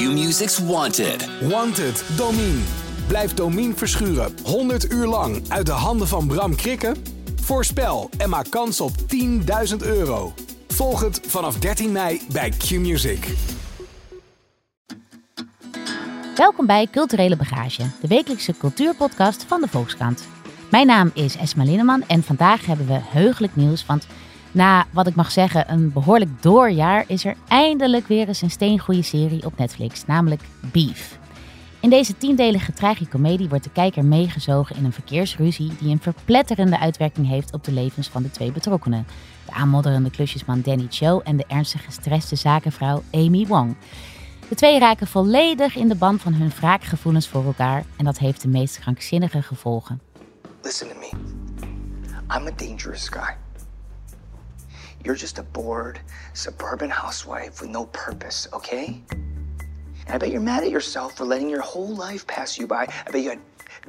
Q-Music's Wanted. Wanted, Domine. Blijf Domine verschuren 100 uur lang uit de handen van Bram Krikken? Voorspel en maak kans op 10.000 euro. Volg het vanaf 13 mei bij Q-Music. Welkom bij Culturele Bagage, de wekelijkse cultuurpodcast van de Volkskrant. Mijn naam is Esma Linneman en vandaag hebben we heugelijk nieuws, want na wat ik mag zeggen een behoorlijk doorjaar is er eindelijk weer eens een steengoede serie op Netflix, namelijk Beef. In deze tiendelige tragicomedie wordt de kijker meegezogen in een verkeersruzie die een verpletterende uitwerking heeft op de levens van de twee betrokkenen. De aanmodderende klusjesman Danny Cho en de ernstig gestreste zakenvrouw Amy Wong. De twee raken volledig in de band van hun wraakgevoelens voor elkaar en dat heeft de meest krankzinnige gevolgen. Listen to me. I'm a dangerous guy. You're just a bored suburban housewife with no purpose, okay? And I bet you're mad at yourself for letting your whole life pass you by. I bet you had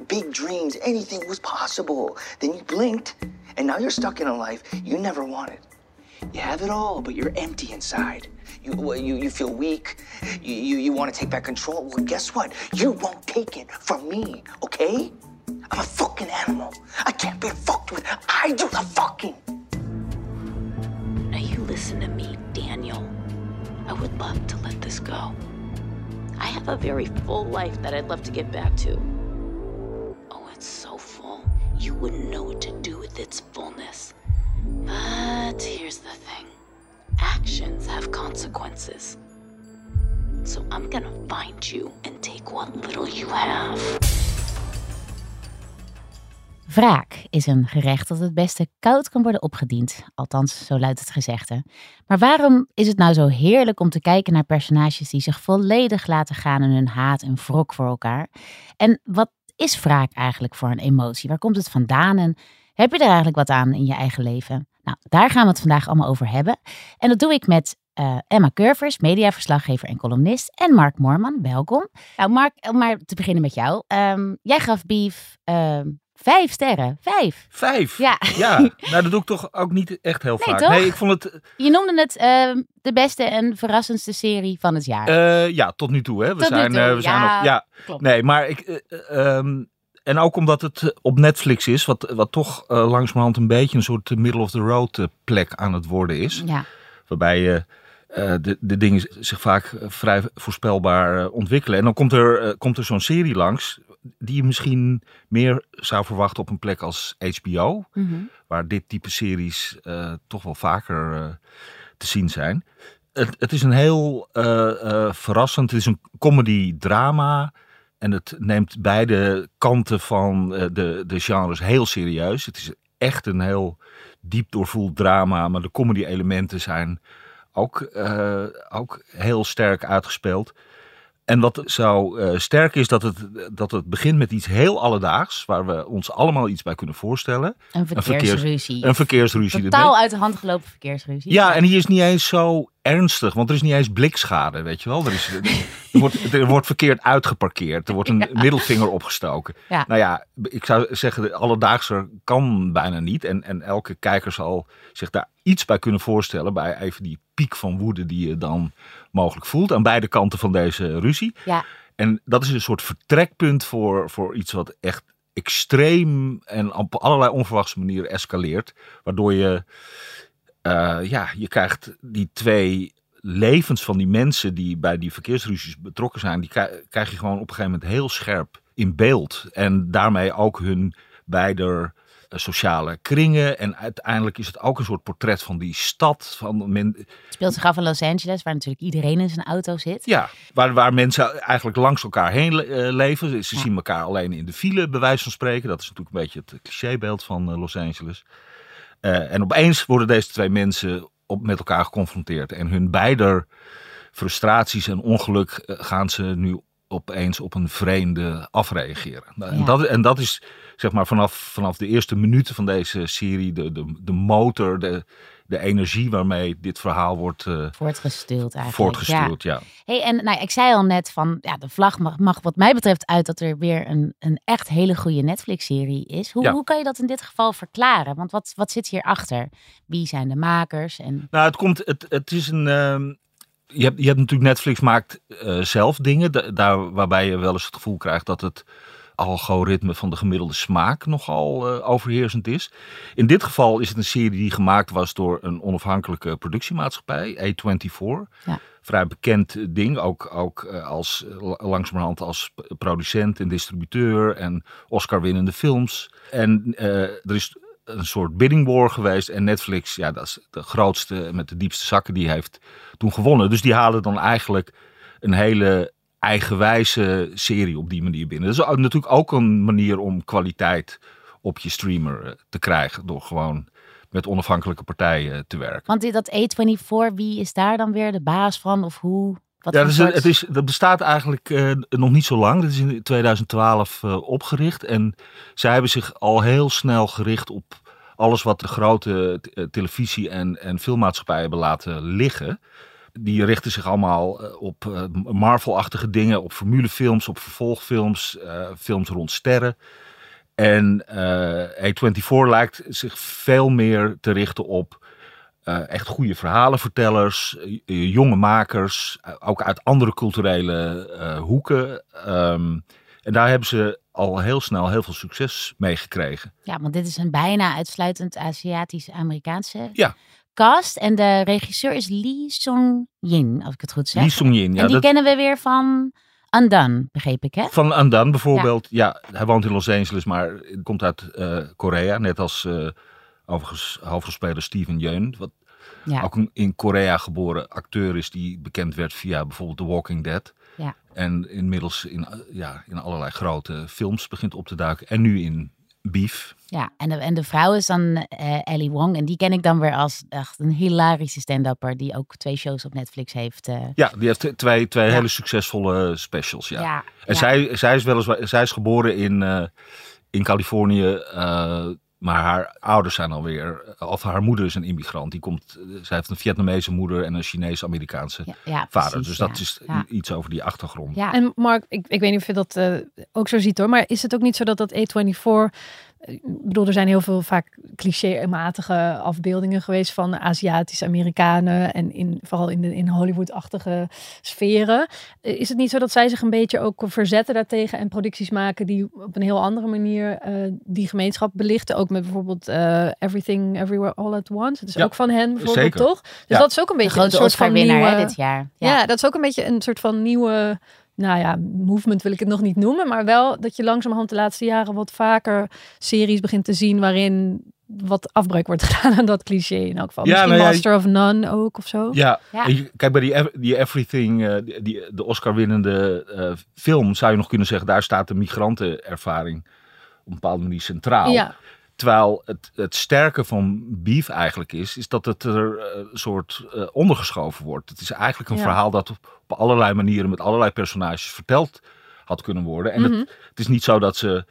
big dreams, anything was possible. Then you blinked, and now you're stuck in a life you never wanted. You have it all, but you're empty inside. You, you, you feel weak. You, you, you want to take back control. Well, guess what? You won't take it from me, okay? I'm a fucking animal. I can't be fucked with. I do the fucking. Listen to me, Daniel. I would love to let this go. I have a very full life that I'd love to get back to. Oh, it's so full. You wouldn't know what to do with its fullness. But here's the thing actions have consequences. So I'm gonna find you and take what little you have. Wraak is een gerecht dat het beste koud kan worden opgediend. Althans, zo luidt het gezegde. Maar waarom is het nou zo heerlijk om te kijken naar personages die zich volledig laten gaan in hun haat en wrok voor elkaar? En wat is wraak eigenlijk voor een emotie? Waar komt het vandaan en heb je er eigenlijk wat aan in je eigen leven? Nou, daar gaan we het vandaag allemaal over hebben. En dat doe ik met uh, Emma Curvers, mediaverslaggever en columnist. En Mark Moorman, welkom. Nou, Mark, om maar te beginnen met jou. Um, jij gaf Beef ehm, vijf sterren. Vijf. Vijf? Ja. Ja, nou dat doe ik toch ook niet echt heel Nee, vaak. toch? Nee, ik vond het, Je noemde het ehm, de beste en verrassendste serie van het jaar. eh, ja, tot nu toe hè. We Tot nu zijn, toe, eh, we zijn ja. nog, ja. Klopt. Nee, maar ik, eh, eh, ehm, en ook omdat het eh, op Netflix is, wat, wat toch eh, langzamerhand een beetje een soort middle of the road eh, plek aan het worden is. Ja, Waarbij je eh, de, de dingen zich vaak eh, vrij voorspelbaar eh, ontwikkelen. En dan komt er, eh, komt er zo'n serie langs die je misschien meer zou verwachten op een plek als HBO. Mhm. waar dit type series eh, toch wel vaker eh, te zien zijn. Het, het is een heel eh, verrassend, het is een comedy-drama. En het neemt beide kanten van de, de genres heel serieus. Het is echt een heel diep doorvoeld drama, maar de comedy-elementen zijn ook, ook heel sterk uitgespeeld. En wat zo eh, sterk is, dat het, dat het begint met iets heel alledaags, waar we ons allemaal iets bij kunnen voorstellen. een verkeers- verkeersruzie. Een verkeersruzie. Totaal uit de hand gelopen verkeersruzie. Ja, en die is niet eens zo ernstig, want er is niet eens blikschade, weet je wel. Er, is, er, wordt, er wordt verkeerd uitgeparkeerd, er wordt een middelvinger opgestoken. Ja. Nou ja, ik zou zeggen, de alledaagse kan bijna niet. En, en elke kijker zal zich daar iets bij kunnen voorstellen, bij even die piek van woede die je dan mogelijk voelt aan beide kanten van deze ruzie. Ja. En dat is een soort vertrekpunt voor, voor iets wat echt extreem en op allerlei onverwachte manieren escaleert. Waardoor je, eh, ja, je krijgt die twee levens van die mensen die bij die verkeersruzies betrokken zijn, die krij- krijg je gewoon op een gegeven moment heel scherp in beeld. En daarmee ook hun beider sociale kringen. En uiteindelijk is het ook een soort portret van die stad. Van men, Het speelt zich af in Los Angeles, waar natuurlijk iedereen in zijn auto zit. ja, waar, waar mensen eigenlijk langs elkaar heen le- eh, leven. Ze Ja. zien elkaar alleen in de file, bij wijze van spreken. Dat is natuurlijk een beetje het clichébeeld van eh, Los Angeles. Eh, en opeens worden deze twee mensen op, met elkaar geconfronteerd. En hun beider frustraties en ongeluk eh, gaan ze nu opeens op een vreemde afreageren. Ja. En, dat, en dat is zeg maar vanaf, vanaf de eerste minuten van deze serie de, de, de motor, de, de energie waarmee dit verhaal wordt eh, Voortgestuurd eigenlijk. Ja. voortgestuurd. Ja. Hey, en nou, ik zei al net van, ja, de vlag mag, mag wat mij betreft uit dat er weer een, een echt hele goede Netflix-serie is. Hoe, Ja. hoe kan je dat in dit geval verklaren? Want wat, wat zit hierachter? Wie zijn de makers? En Nou, het, komt, het, het is een. ehm, je hebt, je hebt natuurlijk Netflix maakt eh, zelf dingen, da- daar waarbij je wel eens het gevoel krijgt dat het algoritme van de gemiddelde smaak nogal eh, overheersend is. In dit geval is het een serie die gemaakt was door een onafhankelijke productiemaatschappij, A24. Ja. Vrij bekend ding, ook, ook eh, als, eh, la- langzamerhand als producent en distributeur en Oscar-winnende films. En er is een soort bidding war geweest en Netflix, ja, dat is de grootste met de diepste zakken, die heeft toen gewonnen. Dus die halen dan eigenlijk een hele eigenwijze serie op die manier binnen. Dat is natuurlijk ook een manier om kwaliteit op je streamer eh, te krijgen. Door gewoon met onafhankelijke partijen te werken. Want dit- dat A24, wie is daar dan weer de baas van? Of hoe? Wat Ja, dus soort- het is, dat bestaat eigenlijk eh, nog niet zo lang. Dat is in 2012 eh, opgericht. En zij hebben zich al heel snel gericht op alles wat de grote eh, televisie- en, en filmmaatschappijen hebben laten liggen. Die richten zich allemaal eh, op eh, Marvel-achtige dingen, op formulefilms, op vervolgfilms, eh, films rond sterren. En eh, A24 lijkt zich veel meer te richten op echt goede verhalenvertellers, jonge makers, ook uit andere culturele hoeken. Ehm, en daar hebben ze al heel snel heel veel succes mee gekregen. Ja, want dit is een bijna uitsluitend Aziatisch-Amerikaanse Ja. Cast. En de regisseur is Lee Song-yin, als ik het goed zeg. Lee Sung-jin, ja, en die dat- kennen we weer van Undone, begreep ik, hè? Van Andan bijvoorbeeld. Ja. hij woont in Los Angeles, maar komt uit eh, Korea. Net als eh overigens hoofdrolspeler Steven Yeun. Wat Ja. ook een in Korea geboren acteur is die bekend werd via bijvoorbeeld The Walking Dead. Ja. En inmiddels in, ja, in allerlei grote films begint op te duiken. En nu in Beef. Ja, en de, en de vrouw is dan eh, Ellie Wong. En die ken ik dan weer als echt een hilarische stand-upper. Die ook twee shows op Netflix heeft. eh. Ja, die heeft twee, twee Ja. hele succesvolle specials. Ja. ja, En ja. zij, zij is weliswaar, zij is geboren in, eh, in Californië, eh, maar haar ouders zijn alweer, of haar moeder is een immigrant. Die komt, zij heeft een Vietnamese moeder en een Ja, ja, vader. precies, dus dat ja. is Ja. iets over die achtergrond. Ja. En Mark, ik, ik weet niet of je dat eh, ook zo ziet hoor, maar is het ook niet zo dat dat A24, eh, ik bedoel, er zijn heel veel vaak cliché-matige afbeeldingen geweest van Aziatische Amerikanen en in, vooral in de in Hollywood-achtige sferen. Eh, Is het niet zo dat zij zich een beetje ook verzetten daartegen en producties maken die op een heel andere manier eh, die gemeenschap belichten? Ook met bijvoorbeeld eh, Everything Everywhere All at Once. Het is Ja, ook van hen bijvoorbeeld, zeker. toch? Dus Ja. dat is ook een beetje een soort van nieuwe... hè, dit jaar. Ja. Ja. dat is ook een beetje een soort van nieuwe, nou ja, movement wil ik het nog niet noemen, maar wel dat je langzamerhand de laatste jaren wat vaker series begint te zien waarin wat afbreuk wordt gedaan aan dat cliché in elk geval. Ja, Misschien nou ja, Master of None ook of zo. Ja, Ja. en je- kijk bij die, die Everything, eh, die, die- de Oscar-winnende eh, film, zou je nog kunnen zeggen, daar staat de migrantenervaring op een bepaalde manier centraal. Ja. Terwijl het, het sterke van Beef eigenlijk is, is dat het er eh, een soort eh, ondergeschoven wordt. Het is eigenlijk een Ja. verhaal dat op, op allerlei manieren met allerlei personages verteld had kunnen worden. En Mhm. het, het is niet zo dat ze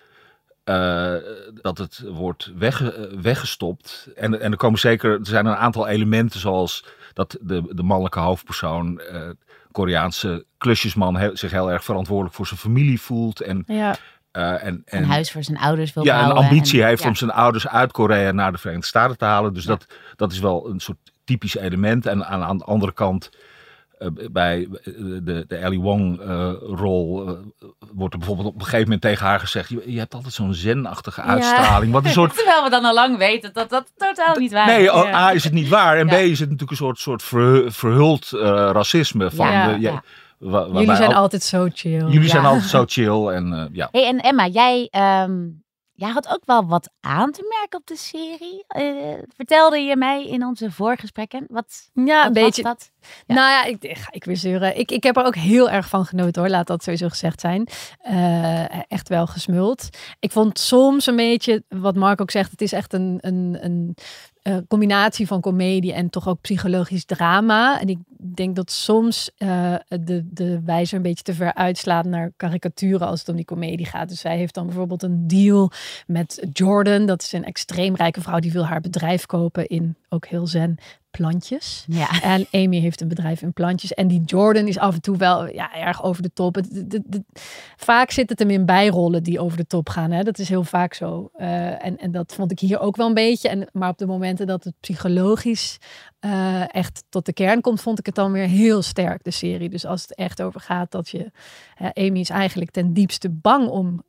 eh, dat het wordt eh, weggestopt. En, en er komen zeker, er zijn een aantal elementen zoals dat de, de mannelijke hoofdpersoon, Koreaanse klusjesman, he- zich heel erg verantwoordelijk voor zijn familie voelt. En, Ja. Eh, en, Een huis voor zijn ouders wil ja, een bouwen. ambitie en- heeft ja. om zijn ouders uit Korea naar de Verenigde Staten te halen. Dus Ja. dat, dat is wel een soort typisch element. En aan, aan de andere kant, eh, bij de, de Ellie Wong-rol, wordt er bijvoorbeeld op een gegeven moment tegen haar gezegd: Je, je hebt altijd zo'n zenachtige uitstraling. Wat een soort. Terwijl we dan al lang weten dat dat totaal niet waar Nee, is. oh, Ja. A is het niet waar. En Ja. B is het natuurlijk een soort, soort ver- verhuld eh, racisme. Van Ja, de- je- ja. Wa- Jullie zijn al- altijd zo chill. jullie zijn altijd zo chill. En eh, ja. Hey, en Emma, jij, ehm, jij had ook wel wat aan te merken op de serie. Eh, vertelde je mij in onze voorgesprekken. Wat, Ja, wat een was beetje. dat? Ja. Nou ja, ik, ik, ga- ik weer zeuren. Ik, ik heb er ook heel erg van genoten hoor. Laat dat sowieso gezegd zijn. Eh, echt wel gesmuld. Ik vond soms een beetje, wat Mark ook zegt, het is echt een, een, een eh, combinatie van comedie en toch ook psychologisch drama. En ik denk dat soms eh, de, de wijzer een beetje te ver uitslaat naar karikaturen als het om die comedie gaat. Dus zij heeft dan bijvoorbeeld een deal met Jordan. Dat is een extreem rijke vrouw die wil haar bedrijf kopen in ook heel zen plantjes. Ja. En Amy heeft een bedrijf in plantjes. En die Jordan is af en toe wel ja, erg over de top. Het, het- vaak zit het hem in bijrollen die over de top gaan. Hè? Dat is heel vaak zo. Eh, en, en dat vond ik hier ook wel een beetje. En, maar op de momenten dat het psychologisch eh, echt tot de kern komt, vond ik het dan weer heel sterk, de serie. Dus als het echt over gaat dat je... hè, Amy is eigenlijk ten diepste bang om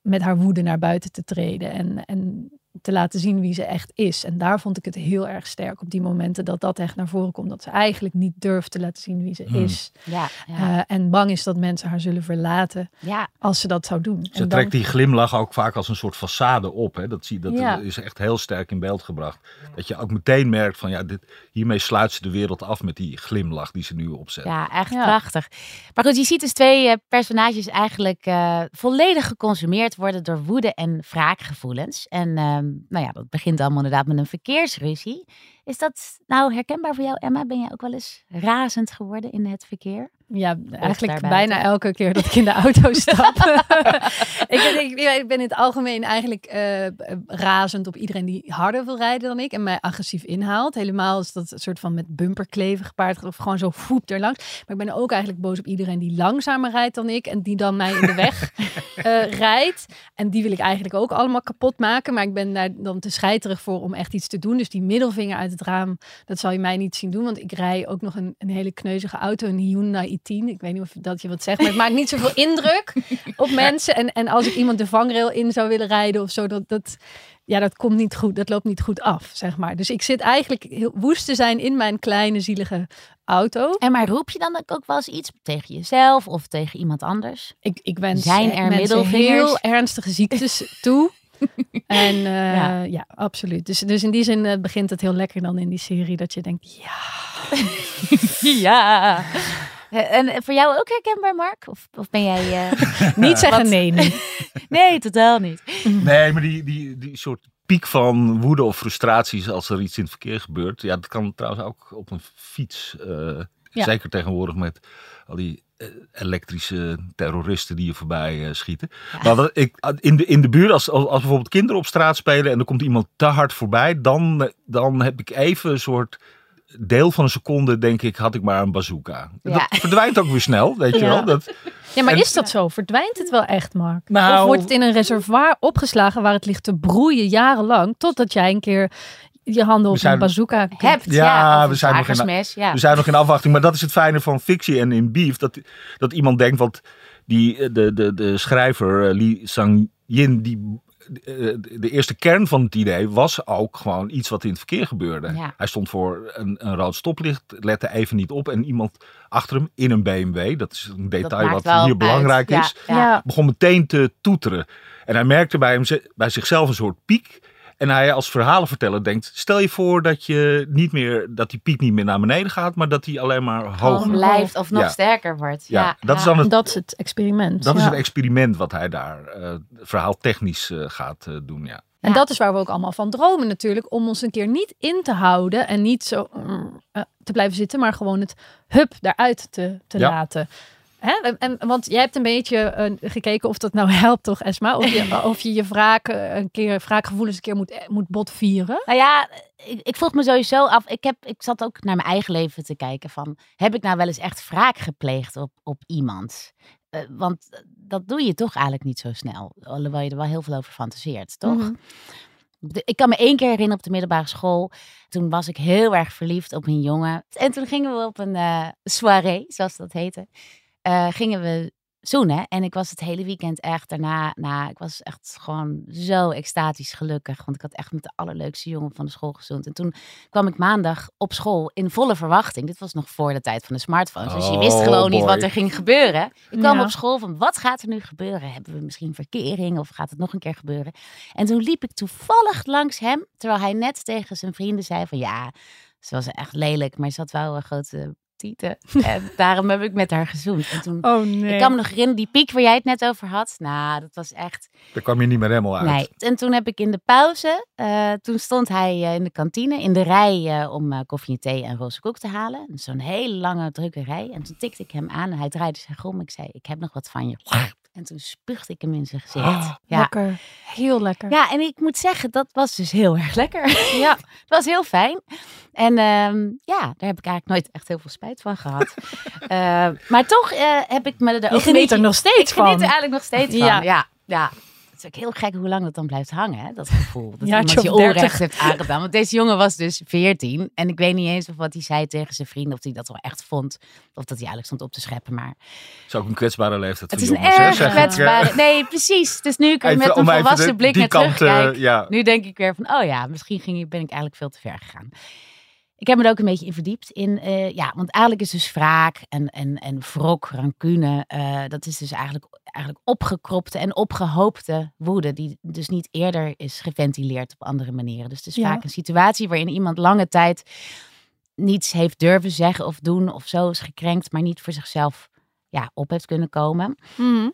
met haar woede naar buiten te treden. En, en te laten zien wie ze echt is. En daar vond ik het heel erg sterk op die momenten dat dat echt naar voren komt. Dat ze eigenlijk niet durft te laten zien wie ze Hmm. is. Ja, ja, Eh, en bang is dat mensen haar zullen verlaten ja. als ze dat zou doen. Ze En dan- trekt die glimlach ook vaak als een soort façade op. Hè? Dat, zie, dat Ja. is echt heel sterk in beeld gebracht. Dat je ook meteen merkt van ja, dit, hiermee sluit ze de wereld af met die glimlach die ze nu opzet. Ja, echt Ja. prachtig. Maar goed, je ziet dus twee eh, personages eigenlijk eh, volledig geconsumeerd worden door woede en wraakgevoelens. En ehm, nou ja, dat begint allemaal inderdaad met een verkeersruzie. Is dat nou herkenbaar voor jou, Emma? Ben jij ook wel eens razend geworden in het verkeer? Ja, eigenlijk bijna elke keer dat ik in de auto stap. ik, ben, ik, ik ben in het algemeen eigenlijk eh, razend op iedereen die harder wil rijden dan ik en mij agressief inhaalt. Helemaal is dat een soort van met bumperkleven gepaard of gewoon zo voep erlangs. Maar ik ben ook eigenlijk boos op iedereen die langzamer rijdt dan ik en die dan mij in de weg eh, rijdt. En die wil ik eigenlijk ook allemaal kapot maken. Maar ik ben daar dan te scheiterig voor om echt iets te doen. Dus die middelvinger uit het raam, dat zal je mij niet zien doen. Want ik rij ook nog een, een hele kneuzige auto, een Hyundai i10. Ik weet niet of dat je wat zegt, maar het maakt niet zoveel indruk op mensen. En, en als ik iemand de vangrail in zou willen rijden of zo, dat, dat, ja, dat komt niet goed. Dat loopt niet goed af, zeg maar. Dus ik zit eigenlijk heel woest te zijn in mijn kleine, zielige auto. En maar roep je dan ook wel eens iets tegen jezelf of tegen iemand anders? Ik, ik wens Zijn er middelvingers? heel ernstige ziektes toe. En eh, Ja. ja. absoluut. Dus, dus in die zin eh, begint het heel lekker dan in die serie dat je denkt, ja, ja. En voor jou ook herkenbaar, Mark? Of, of ben jij... eh, niet zeggen Wat? nee nu. Nee, totaal niet. Nee, maar die, die, die soort piek van woede of frustraties als er iets in het verkeer gebeurt. Ja, dat kan trouwens ook op een fiets. eh, Ja. Zeker tegenwoordig met al die eh, elektrische terroristen die je voorbij schieten. Maar dat, ik, in, de, in de buurt, als, als, als bijvoorbeeld kinderen op straat spelen en er komt iemand te hard voorbij, dan, dan heb ik even een soort deel van een seconde, denk ik, had ik maar een bazooka. Ja. Dat verdwijnt ook weer snel, weet je Ja. wel. Dat, Ja, maar En- is dat zo? Verdwijnt het wel echt, Mark? Nou- of wordt het in een reservoir opgeslagen waar het ligt te broeien jarenlang, totdat jij een keer je handen op zijn- een bazooka Hebt, Ja, we zijn nog in- ja. We zijn nog in afwachting, maar dat is het fijne van fictie en in beef. Dat, dat iemand denkt, want die, eh, de, de, de schrijver eh, Lee Sang-yin, die, de eerste kern van het idee was ook gewoon iets wat in het verkeer gebeurde. Ja. Hij stond voor een, een rood stoplicht, lette even niet op en iemand achter hem in een BMW, dat is een detail wat hier uit. belangrijk Ja, is. Ja. begon meteen te toeteren. En hij merkte bij, hem, bij zichzelf een soort piek. En hij als verhalenverteller denkt, stel je voor dat je niet meer, dat die piek niet meer naar beneden gaat, maar dat die alleen maar Gewoon hoger. blijft of nog Ja. sterker wordt. Ja, Ja, dat is dan het, Dat is het experiment. dat is het experiment wat hij daar eh verhaaltechnisch eh, gaat eh, doen. Ja. En Ja. dat is waar we ook allemaal van dromen natuurlijk. Om ons een keer niet in te houden en niet zo mm, eh, te blijven zitten, maar gewoon het hup daaruit te, te Ja. laten. Hè? En, want jij hebt een beetje eh, gekeken of dat nou helpt, toch, Esma? Of je of je, je wraak, eh, een keer, wraakgevoelens een keer moet, eh, moet botvieren. Nou ja, ik, ik vroeg me sowieso af. Ik, heb, ik zat ook naar mijn eigen leven te kijken van... Heb ik nou wel eens echt wraak gepleegd op, op iemand? Want dat doe je toch eigenlijk niet zo snel. Alhoewel je er wel heel veel over fantaseert, toch? Mhm. Ik kan me één keer herinneren op de middelbare school. Toen was ik heel erg verliefd op een jongen. En toen gingen we op een soirée, zoals dat heette. Eh, gingen we zoenen. En ik was het hele weekend echt daarna... Nou, ik was echt gewoon zo extatisch gelukkig. Want ik had echt met de allerleukste jongen van de school gezoend. En toen kwam ik maandag op school in volle verwachting. Dit was nog voor de tijd van de smartphones. Dus je Oh, wist gewoon niet wat er ging gebeuren. Ik kwam Ja. op school van, wat gaat er nu gebeuren? Hebben we misschien verkering of gaat het nog een keer gebeuren? En toen liep ik toevallig langs hem, terwijl hij net tegen zijn vrienden zei van ja, ze was echt lelijk, maar ze had wel een grote tieten. En daarom heb ik met haar gezoend. En toen, Oh nee. ik kan me nog herinneren, die piek waar jij het net over had. Nou, dat was echt... Daar kwam je niet meer helemaal uit. Nee. En toen heb ik in de pauze, eh, toen stond hij eh, in de kantine in de rij eh, om eh, koffie en thee en roze koek te halen. Zo'n hele lange drukke rij. En toen tikte ik hem aan en hij draaide zich om. Ik zei, ik heb nog wat van je. En toen spuugde ik hem in zijn gezicht. Oh, ja. Lekker. Heel lekker. ja, en ik moet zeggen, dat was dus heel erg lekker. Ja. Het was heel fijn. En ehm, ja, daar heb ik eigenlijk nooit echt heel veel spijt van gehad. Eh, maar toch eh, heb ik me er ook Je geniet beetje... er nog steeds ik geniet van. er eigenlijk nog steeds van. Ja. Ja, ja. Het is ook heel gek hoe lang dat dan blijft hangen, hè? dat gevoel. Dat Jaartje iemand je of 30. onrecht heeft aangedaan. Want deze jongen was dus 14. En ik weet niet eens of wat hij zei tegen zijn vrienden. Of hij dat wel echt vond. Of dat hij eigenlijk stond op te scheppen. Maar Het is ook een kwetsbare leeftijd het is een jongens, hè, erg kwetsbare... Nee, precies. Dus nu ik er Even met een volwassen de- blik naar kant, eh, ja. Nu denk ik weer van, oh ja, misschien ging, ik- ben ik eigenlijk veel te ver gegaan. Ik heb me er ook een beetje in verdiept. In, eh, ja, want eigenlijk is dus wraak en, en, en wrok, rancune. eh, dat is dus eigenlijk, eigenlijk opgekropte en opgehoopte woede. Die dus niet eerder is geventileerd op andere manieren. Dus het is Ja. vaak een situatie waarin iemand lange tijd niets heeft durven zeggen of doen. Of zo is gekrenkt, maar niet voor zichzelf ja, op heeft kunnen komen. Mhm.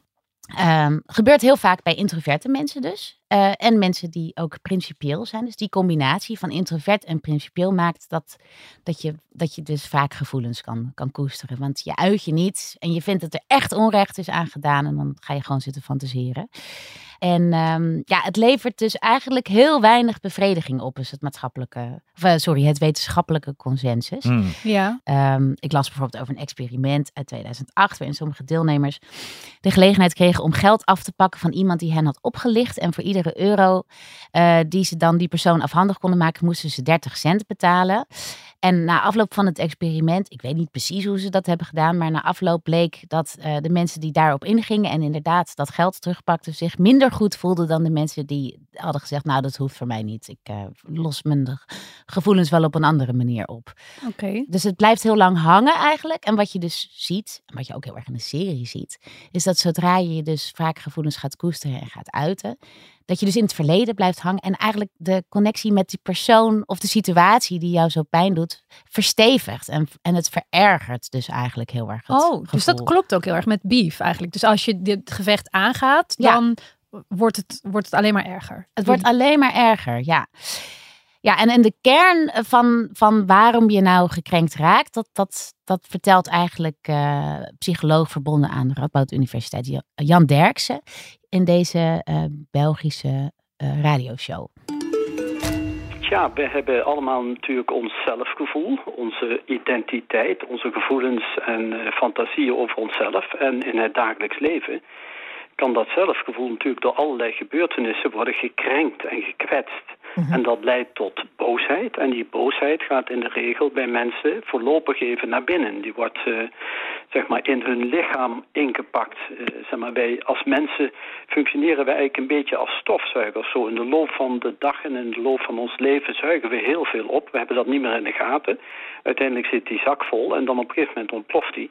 Ehm, gebeurt heel vaak bij introverte mensen dus. Eh, en mensen die ook principieel zijn. Dus die combinatie van introvert en principieel maakt dat, dat, je, dat je dus vaak gevoelens kan, kan koesteren. Want je uit je niet en je vindt dat er echt onrecht is aangedaan. En dan ga je gewoon zitten fantaseren. En ehm, ja, het levert dus eigenlijk heel weinig bevrediging op. Is het maatschappelijke, of, eh, sorry, het wetenschappelijke consensus. Hmm. Ja. Ehm, ik las bijvoorbeeld over een experiment uit 2008, waarin sommige deelnemers de gelegenheid kregen om geld af te pakken van iemand die hen had opgelicht. En voor euro eh, die ze dan die persoon afhandig konden maken, moesten ze 30 cent betalen. En na afloop van het experiment, ik weet niet precies hoe ze dat hebben gedaan, maar na afloop bleek dat eh, de mensen die daarop ingingen en inderdaad dat geld terugpakten, zich minder goed voelden dan de mensen die hadden gezegd, nou dat hoeft voor mij niet. Ik eh, los mijn gevoelens wel op een andere manier op. Oké. Dus het blijft heel lang hangen eigenlijk. En wat je dus ziet, en wat je ook heel erg in de serie ziet, is dat zodra je je dus vaak gevoelens gaat koesteren en gaat uiten, dat je dus in het verleden blijft hangen en eigenlijk de connectie met die persoon of de situatie die jou zo pijn doet, verstevigt en, en het verergert dus eigenlijk heel erg het Oh, dus dat klopt ook heel erg met beef eigenlijk. Dus als je dit gevecht aangaat, Ja. dan wordt het, wordt het alleen maar erger. Het wordt alleen maar erger, ja. Ja, en, en de kern van, van waarom je nou gekrenkt raakt, dat, dat, dat vertelt eigenlijk eh, psycholoog verbonden aan de Radboud Universiteit, Jan- Jan Derksen, in deze eh, Belgische eh, radioshow. Ja, we hebben allemaal natuurlijk ons zelfgevoel, onze identiteit, onze gevoelens en eh, fantasieën over onszelf. En in het dagelijks leven kan dat zelfgevoel natuurlijk door allerlei gebeurtenissen worden gekrenkt en gekwetst. En dat leidt tot boosheid. En die boosheid gaat in de regel bij mensen voorlopig even naar binnen. Die wordt eh, zeg maar in hun lichaam ingepakt. Eh, zeg maar, wij, als mensen functioneren wij eigenlijk een beetje als stofzuigers. Zo in de loop van de dag en in de loop van ons leven zuigen we heel veel op. We hebben dat niet meer in de gaten. Uiteindelijk zit die zak vol en dan op een gegeven moment ontploft die.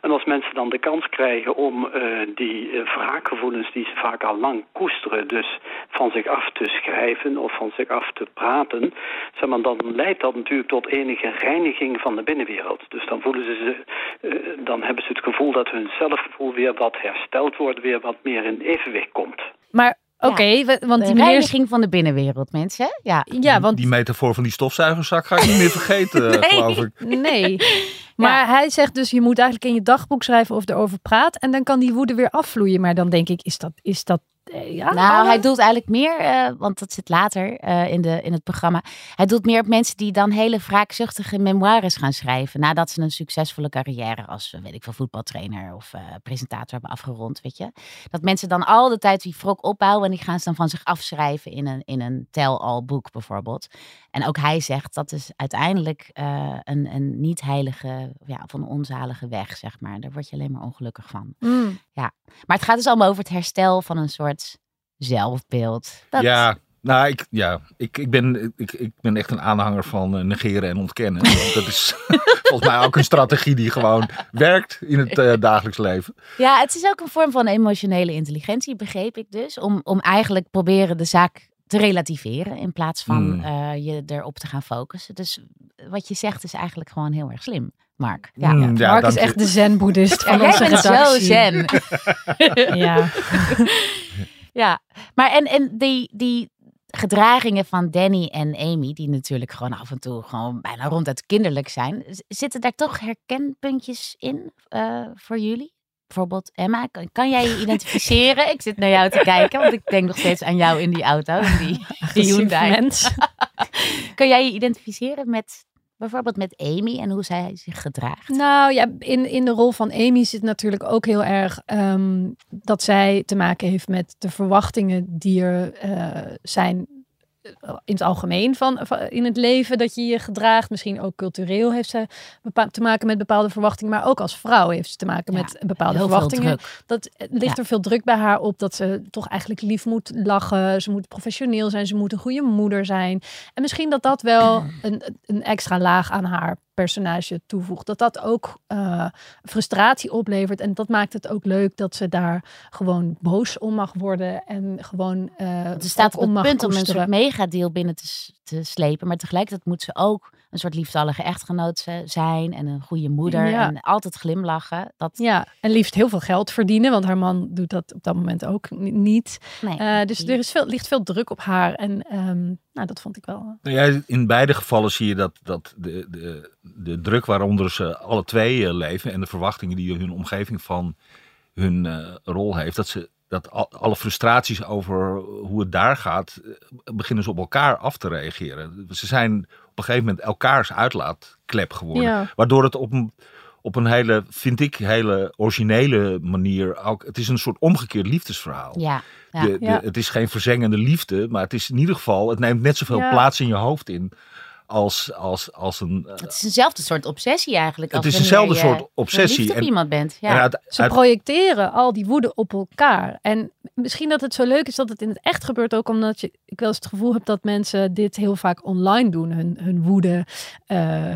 En als mensen dan de kans krijgen om eh, die eh, wraakgevoelens die ze vaak al lang koesteren, dus van zich af te schrijven of van zich af te praten, zeg maar, dan leidt dat natuurlijk tot enige reiniging van de binnenwereld. Dus dan voelen ze, eh, dan hebben ze het gevoel dat hun zelfgevoel weer wat hersteld wordt, weer wat meer in evenwicht komt. Maar oké, want De die meneer... reiniging van de binnenwereld, mensen. Ja. Ja, want Die metafoor van die stofzuigerzak ga ik niet meer vergeten, Nee. geloof ik. Nee. Maar hij zegt dus, je moet eigenlijk in je dagboek schrijven of erover praat. En dan kan die woede weer afvloeien. Maar dan denk ik, is dat, is dat eh, ja? Nou, hij doelt eigenlijk meer, eh, want dat zit later eh, in, de, in het programma. Hij doelt meer op mensen die dan hele wraakzuchtige memoires gaan schrijven. Nadat ze een succesvolle carrière als, weet ik veel, voetbaltrainer of presentator hebben afgerond, weet je. Dat mensen dan al de tijd die wrok opbouwen en die gaan ze dan van zich afschrijven in een, in een tell-all boek bijvoorbeeld. En ook hij zegt dat is uiteindelijk een, een niet heilige, ja, een onzalige weg, zeg maar. Daar word je alleen maar ongelukkig van. Mm. Maar het gaat dus allemaal over het herstel van een soort zelfbeeld. Dat, Ja, nou, ik, ja, ik, ik, ben, ik, ik ben echt een aanhanger van eh, negeren en ontkennen. dat is volgens mij ook een strategie die gewoon werkt in het eh, dagelijks leven. Ja, het is ook een vorm van emotionele intelligentie, begreep ik dus. Om, om eigenlijk proberen de zaak te relativeren in plaats van Hmm. eh, je erop te gaan focussen. Dus wat je zegt is eigenlijk gewoon heel erg slim, Mark. Ja, Mm, ja, Mark is je. echt de zen-boeddhist Ja, van jij onze bent zo redactie. zen. Ja. Ja, maar en, en die, die gedragingen van Danny en Amy, die natuurlijk gewoon af en toe gewoon bijna ronduit kinderlijk zijn, zitten daar toch herkenpuntjes in eh, voor jullie? bijvoorbeeld Emma, kan, kan jij je identificeren? ik zit naar jou te kijken, want ik denk nog steeds aan jou in die auto, in die, die Hyundai. mens. Kan jij je identificeren met bijvoorbeeld met Amy en hoe zij zich gedraagt? Nou ja, in, in de rol van Amy zit natuurlijk ook heel erg ehm, dat zij te maken heeft met de verwachtingen die er eh, zijn in het algemeen van, van in het leven dat je je gedraagt. Misschien ook cultureel heeft ze te maken met bepaalde verwachtingen, maar ook als vrouw heeft ze te maken Ja, met bepaalde verwachtingen. Dat eh, ligt Ja. er veel druk bij haar op dat ze toch eigenlijk lief moet lachen. Ze moet professioneel zijn. Ze moet een goede moeder zijn. En misschien dat dat wel een, een extra laag aan haar personage toevoegt. Dat dat ook eh, frustratie oplevert. En dat maakt het ook leuk dat ze daar gewoon boos om mag worden. En gewoon Want Ze staat op het punt om een soort megadeal binnen te, te slepen. Maar tegelijkertijd moet ze ook een soort liefdallige echtgenoot zijn. En een goede moeder. Ja. En altijd glimlachen. Dat, Ja, en liefst heel veel geld verdienen, want haar man doet dat op dat moment ook ni- niet. nee, Eh, dus er is veel, ligt veel druk op haar. En ehm, nou, dat vond ik wel. Nou ja, in beide gevallen zie je dat, dat de, de, de druk waaronder ze alle twee eh, leven en de verwachtingen die hun omgeving van hun eh, rol heeft, dat ze dat al- alle frustraties over hoe het daar gaat, eh, beginnen ze op elkaar af te reageren. Ze zijn een gegeven moment elkaars uitlaatklep geworden. Ja. Waardoor het op een, op een hele, vind ik, hele originele manier ook. Het is een soort omgekeerd liefdesverhaal. ja, ja. De, de- Ja. Het is geen verzengende liefde, maar het is in ieder geval, het neemt net zoveel Ja. plaats in je hoofd in als, als, als een. eh, Het is eenzelfde soort obsessie eigenlijk. Het als is dezelfde je soort obsessie. op En- iemand bent. Ja. Ze uit- projecteren al die woede op elkaar. En misschien dat het zo leuk is dat het in het echt gebeurt, ook omdat je, ik wel eens het gevoel heb dat mensen dit heel vaak online doen, hun, hun woede eh,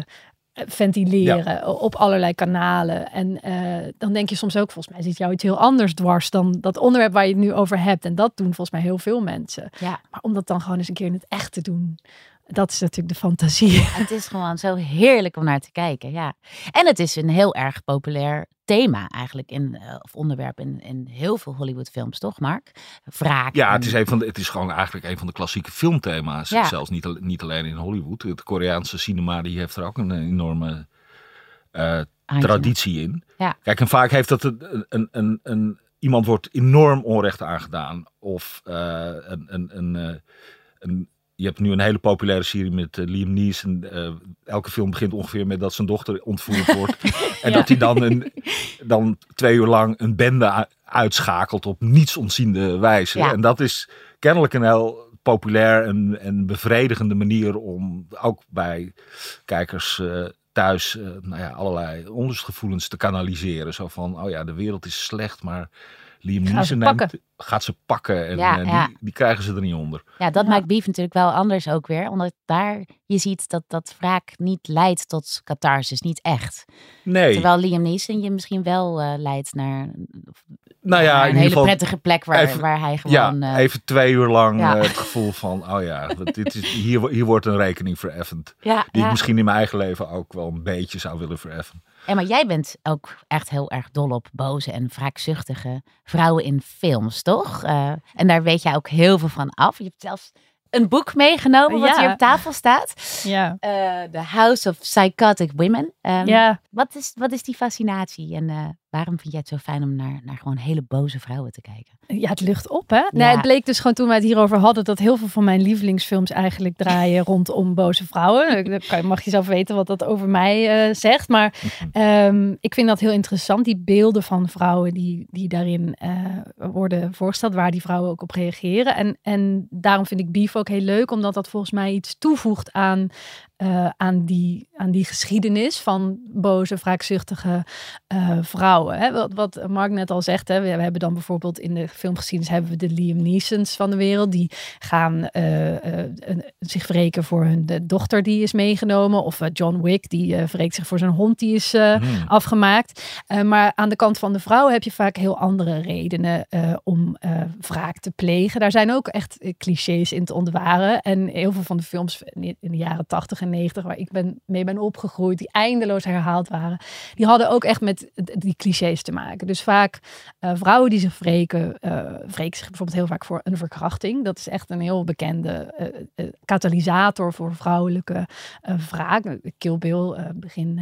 ventileren op allerlei kanalen. En eh, dan denk je soms ook, volgens mij zit jou iets heel anders dwars dan dat onderwerp waar je het nu over hebt. En dat doen volgens mij heel veel mensen. Ja. Maar om dat dan gewoon eens een keer in het echt te doen, dat is natuurlijk de fantasie. Het is gewoon zo heerlijk om naar te kijken. Ja. En het is een heel erg populair thema eigenlijk. In, eh, of onderwerp in, in heel veel Hollywoodfilms, toch Mark? Wraak. ja, en- het is, een van de, het is gewoon eigenlijk een van de klassieke filmthema's. Ja. Zelfs niet, niet alleen in Hollywood. Het Koreaanse cinema die heeft er ook een enorme eh, traditie in. Ja. Kijk, en vaak heeft dat een, een, een, een, iemand wordt enorm onrecht aangedaan. Of eh, een, een, een, eh, een, je hebt nu een hele populaire serie met eh, Liam Neeson. Eh, elke film begint ongeveer met dat zijn dochter ontvoerd wordt. en Ja. dat hij dan, een, dan twee uur lang een bende uitschakelt op niets ontziende wijze. Ja. En dat is kennelijk een heel populair en, en bevredigende manier om ook bij kijkers eh, thuis nou ja, allerlei onrustgevoelens te kanaliseren. Zo van, oh ja, de wereld is slecht, maar Liam Neeson neemt, pakken. gaat ze pakken en Ja, ja. Die, die krijgen ze er niet onder. Ja, dat Ja. maakt Beef natuurlijk wel anders ook weer. Omdat daar je ziet dat dat wraak niet leidt tot catharsis, niet echt. Nee, Terwijl Liam Neeson je misschien wel eh, leidt naar, nou ja, naar een hele geval prettige plek waar, even- waar hij ja, gewoon... eh, even twee uur lang ja. eh, het gevoel van, oh ja, dit is, hier, hier wordt een rekening vereffend. ja, Die ja. ik misschien in mijn eigen leven ook wel een beetje zou willen vereffen. En maar jij bent ook echt heel erg dol op boze en wraakzuchtige vrouwen in films, toch? Eh, en daar weet jij ook heel veel van af. Je hebt zelfs een boek meegenomen wat Ja. hier op tafel staat. Ja, Eh, The House of Psychotic Women. Ehm, ja. wat, is, wat is die fascinatie en eh, waarom vind jij het zo fijn om naar, naar gewoon hele boze vrouwen te kijken? Ja, het lucht op, hè? Nee, het bleek dus gewoon toen wij het hierover hadden... dat heel veel van mijn lievelingsfilms eigenlijk draaien rondom boze vrouwen. Dan mag je zelf weten wat dat over mij eh, zegt. Maar ehm, ik vind dat heel interessant. Die beelden van vrouwen die, die daarin eh, worden voorgesteld... waar die vrouwen ook op reageren. En, en daarom vind ik Beef ook heel leuk... omdat dat volgens mij iets toevoegt aan... eh, aan, die, aan die geschiedenis van boze, wraakzuchtige eh, vrouwen. Hè? Wat, wat Mark net al zegt, hè? We, we hebben dan bijvoorbeeld in de filmgeschiedenis hebben we de Liam Neesons van de wereld. Die gaan eh, zich wreken voor hun de dochter die is meegenomen. Of John Wick, die wreekt zich voor zijn hond die is Hmm. afgemaakt. Maar aan de kant van de vrouw heb je vaak heel andere redenen om wraak te plegen. Daar zijn ook echt clichés in te ontwaren. En heel veel van de films in in de jaren 80 waar ik ben, mee ben opgegroeid, die eindeloos herhaald waren, die hadden ook echt met die clichés te maken. Dus vaak uh, vrouwen die zich wreken, uh, wreken zich bijvoorbeeld heel vaak voor een verkrachting. Dat is echt een heel bekende uh, katalysator voor vrouwelijke wraak. Kill Bill, begin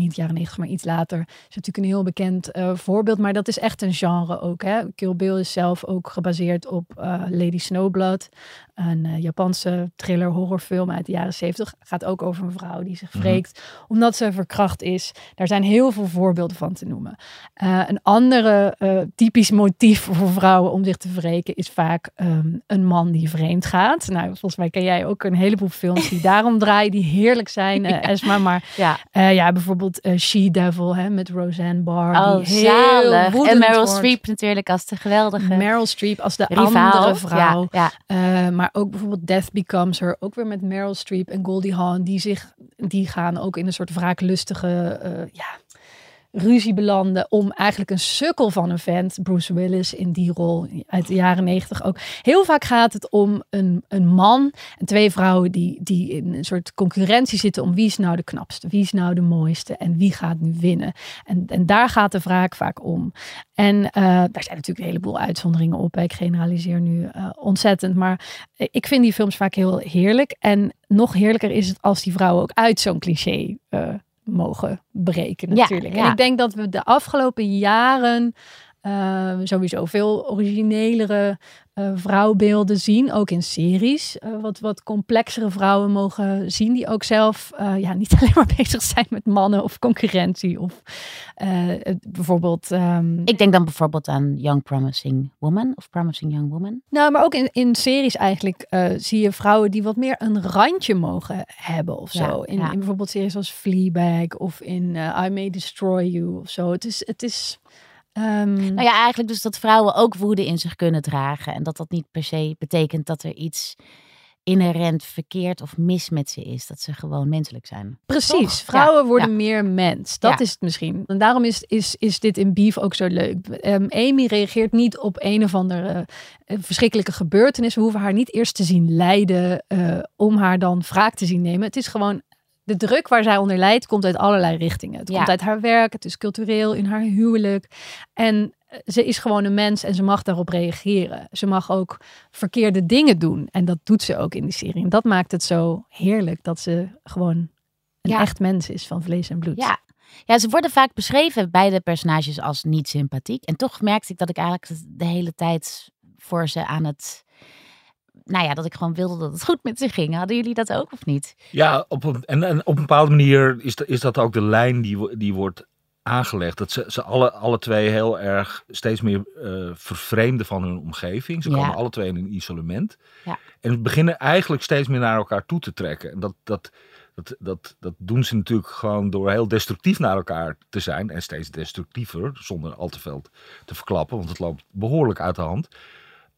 niet jaren negentig, maar iets later, is natuurlijk een heel bekend voorbeeld. Maar dat is echt een genre ook. Hè? Kill Bill is zelf ook gebaseerd op Lady Snowblood, een Japanse thriller horrorfilm uit de jaren zeventig. Gaat ook over een vrouw die zich mhm. wreekt omdat ze verkracht is. Daar zijn heel veel voorbeelden van te noemen. Een andere typisch motief voor vrouwen om zich te wreken is vaak um, een man die vreemd gaat. Nou, volgens mij ken jij ook een heleboel films die daarom draaien, die heerlijk zijn, Esma. Maar ja, ja bijvoorbeeld She-Devil hè, met Roseanne Barr. Oh, die heel En Meryl Streep natuurlijk als de geweldige Meryl Streep als de Rivaal. andere vrouw. Ja, ja. maar ook bijvoorbeeld Death Becomes Her, ook weer met Meryl Streep en Goldie Hawn, die zich, die gaan ook in een soort wraaklustige, ja ruzie belanden om eigenlijk een sukkel van een vent, Bruce Willis in die rol uit de jaren negentig ook. Heel vaak gaat het om een, een man en twee vrouwen die, die in een soort concurrentie zitten om wie is nou de knapste, wie is nou de mooiste en wie gaat nu winnen. En, en daar gaat de wraak vaak om. En uh, daar zijn natuurlijk een heleboel uitzonderingen op. Ik generaliseer nu uh, ontzettend, maar ik vind die films vaak heel heerlijk. En nog heerlijker is het als die vrouwen ook uit zo'n cliché uh, mogen breken natuurlijk. En ik denk dat we de afgelopen jaren uh, sowieso veel originelere uh, vrouwbeelden zien, ook in series. Uh, wat, wat complexere vrouwen mogen zien, die ook zelf ja, niet alleen maar bezig zijn met mannen of concurrentie. Of bijvoorbeeld. Um... Ik denk dan bijvoorbeeld aan Young Promising Woman of Promising Young Woman. Nou, maar ook in, in series eigenlijk zie je vrouwen die wat meer een randje mogen hebben of zo. In, in bijvoorbeeld series als Fleabag of in I May Destroy You of zo. Het is. Het is Um... Nou ja, eigenlijk dus dat vrouwen ook woede in zich kunnen dragen. En dat dat niet per se betekent dat er iets inherent verkeerd of mis met ze is. Dat ze gewoon menselijk zijn. Precies. Vrouwen worden meer mens. Dat is het misschien. En daarom is, is, is dit in Beef ook zo leuk. Um, Amy reageert niet op een of andere uh, verschrikkelijke gebeurtenis. We hoeven haar niet eerst te zien lijden uh, om haar dan wraak te zien nemen. Het is gewoon de druk waar zij onder lijdt, komt uit allerlei richtingen. Het komt uit haar werk, het is cultureel, in haar huwelijk. En eh, ze is gewoon een mens en ze mag daarop reageren. Ze mag ook verkeerde dingen doen. En dat doet ze ook in die serie. En dat maakt het zo heerlijk dat ze gewoon een echt mens is van vlees en bloed. Ja. Ja, ze worden vaak beschreven, beide personages, als niet sympathiek. En toch merkte ik dat ik eigenlijk de hele tijd voor ze aan het nou ja, dat ik gewoon wilde dat het goed met ze ging. Hadden jullie dat ook of niet? Ja, op een, en, en op een bepaalde manier is, dat, is dat ook de lijn die, die wordt aangelegd. Dat ze, ze alle, alle twee heel erg steeds meer uh, vervreemden van hun omgeving. Ze komen alle twee in een isolement. Ja. En beginnen eigenlijk steeds meer naar elkaar toe te trekken. En dat, dat, dat, dat, dat doen ze natuurlijk gewoon door heel destructief naar elkaar te zijn. En steeds destructiever, zonder al te veel te verklappen. Want het loopt behoorlijk uit de hand.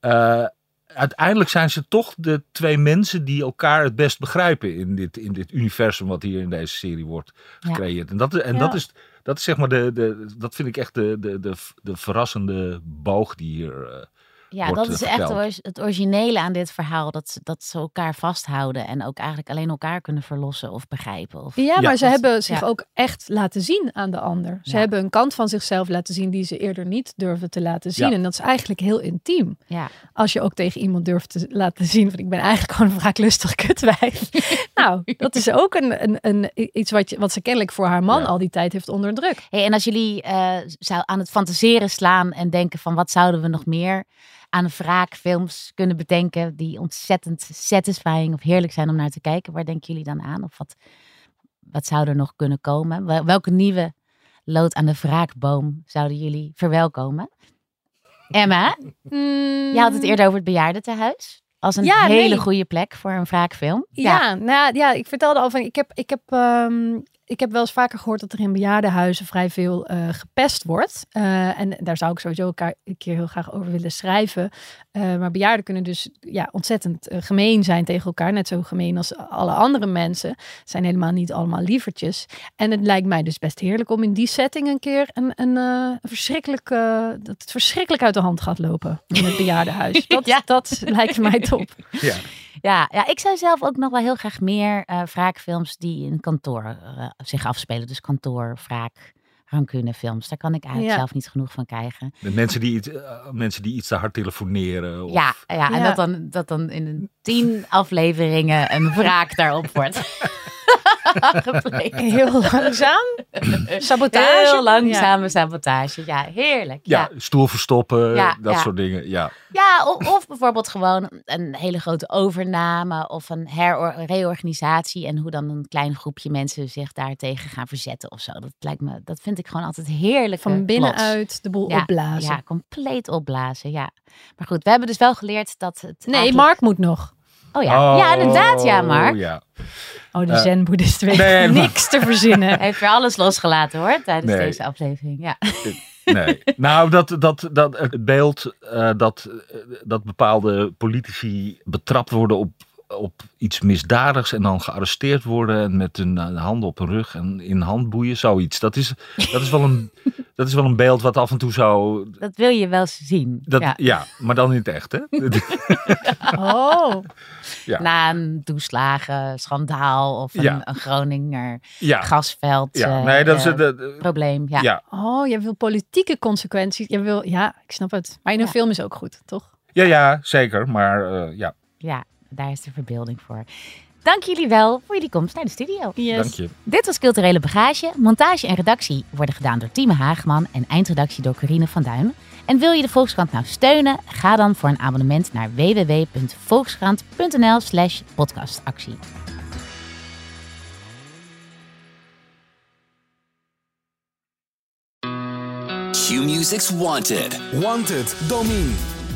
Uh, uiteindelijk zijn ze toch de twee mensen die elkaar het best begrijpen in dit, in dit universum wat hier in deze serie wordt gecreëerd. En, dat, en dat, is, dat is zeg maar de, de dat vind ik echt de, de, de, de verrassende boog die hier uh, ja, dat is echt het originele aan dit verhaal. Dat, ze, dat ze elkaar vasthouden en ook eigenlijk alleen elkaar kunnen verlossen of begrijpen. Of... Ja, maar ze hebben zich ook echt laten zien aan de ander. Ze hebben een kant van zichzelf laten zien die ze eerder niet durven te laten zien. En dat is eigenlijk heel intiem. Ja. Als je ook tegen iemand durft te laten zien van ik ben eigenlijk gewoon een wraaklustig kutwijf. nou, dat is ook een, een, een, iets wat, je, wat ze kennelijk voor haar man al die tijd heeft onderdrukt. Hey, en als jullie uh, zou aan het fantaseren slaan en denken van wat zouden we nog meer aan wraakfilms kunnen bedenken die ontzettend satisfying of heerlijk zijn om naar te kijken. Waar denken jullie dan aan? Of wat, wat zou er nog kunnen komen? Welke nieuwe lood aan de wraakboom zouden jullie verwelkomen? Emma, mm. je had het eerder over het bejaardentehuis. Als een hele goede plek voor een wraakfilm. Ja, ja, nou, ja, ik vertelde al van, ik heb, ik heb um, ik heb wel eens vaker gehoord dat er in bejaardenhuizen vrij veel uh, gepest wordt. Uh, en daar zou ik sowieso elkaar een keer heel graag over willen schrijven. Uh, maar bejaarden kunnen dus ja, ontzettend gemeen zijn tegen elkaar. Net zo gemeen als alle andere mensen. Het zijn helemaal niet allemaal lievertjes. En het lijkt mij dus best heerlijk om in die setting een keer een, een, een verschrikkelijk, dat het verschrikkelijk uit de hand gaat lopen in het bejaardenhuis. Dat, ja. dat lijkt mij top. Ja. Ja, ja, ik zou zelf ook nog wel heel graag meer eh wraakfilms die in kantoor eh, zich afspelen. Dus kantoor, wraak, rancunefilms. Daar kan ik eigenlijk Ja. zelf niet genoeg van krijgen. Met mensen die, iets, eh, mensen die iets te hard telefoneren. Of, Ja, ja, en Ja. Dat, dan, dat dan in een tien afleveringen een wraak daarop wordt gepleegd. Heel langzaam. Sabotage. Heel langzame sabotage. Ja, heerlijk. Ja, Ja, stoel verstoppen, Ja, dat ja. soort dingen. Ja. ja of, of bijvoorbeeld gewoon een hele grote overname of een reorganisatie. En hoe dan een klein groepje mensen zich daartegen gaan verzetten of zo. Dat, lijkt me, dat vind ik gewoon altijd heerlijk. Van binnenuit de boel Ja, opblazen. Ja, compleet opblazen. Ja. Maar goed, we hebben dus wel geleerd dat het. Nee, eigenlijk- Mark moet nog. Oh ja, ja inderdaad, ja, Oh, Mark. Ja. Oh, de Eh, zen-boeddhist weet nee, maar- niks te verzinnen. Hij heeft weer alles losgelaten hoor, tijdens Nee. deze aflevering. Ja. Nee. nou, dat, dat, dat, het beeld eh, dat, eh, dat bepaalde politici betrapt worden op, op iets misdadigs en dan gearresteerd worden en met hun eh, handen op hun rug en in handboeien, zoiets. Dat is, dat is, wel, een, dat is wel een beeld wat af en toe zou. Dat wil je wel zien. Dat, ja. ja. maar dan in het echt, hè? Oh, ja. Na een toeslagen, schandaal of een, Ja. een Groninger ja. gasveld ja. eh, Nee, dat is het. probleem. Ja. ja. oh, je wil politieke consequenties. Je wil, ja, ik snap het. Maar in een Ja. film is ook goed, toch? Ja, ja, zeker. Maar eh, ja, Ja, daar is de verbeelding voor. Dank jullie wel voor jullie komst naar de studio. Yes. dank je. Dit was Culturele Bagage. Montage en redactie worden gedaan door Tieme Haagman en eindredactie door Corine van Duin. En wil je de Volkskrant nou steunen? Ga dan voor een abonnement naar www.volkskrant.nl slash podcastactie. Q-Music's Wanted. Wanted, Domine.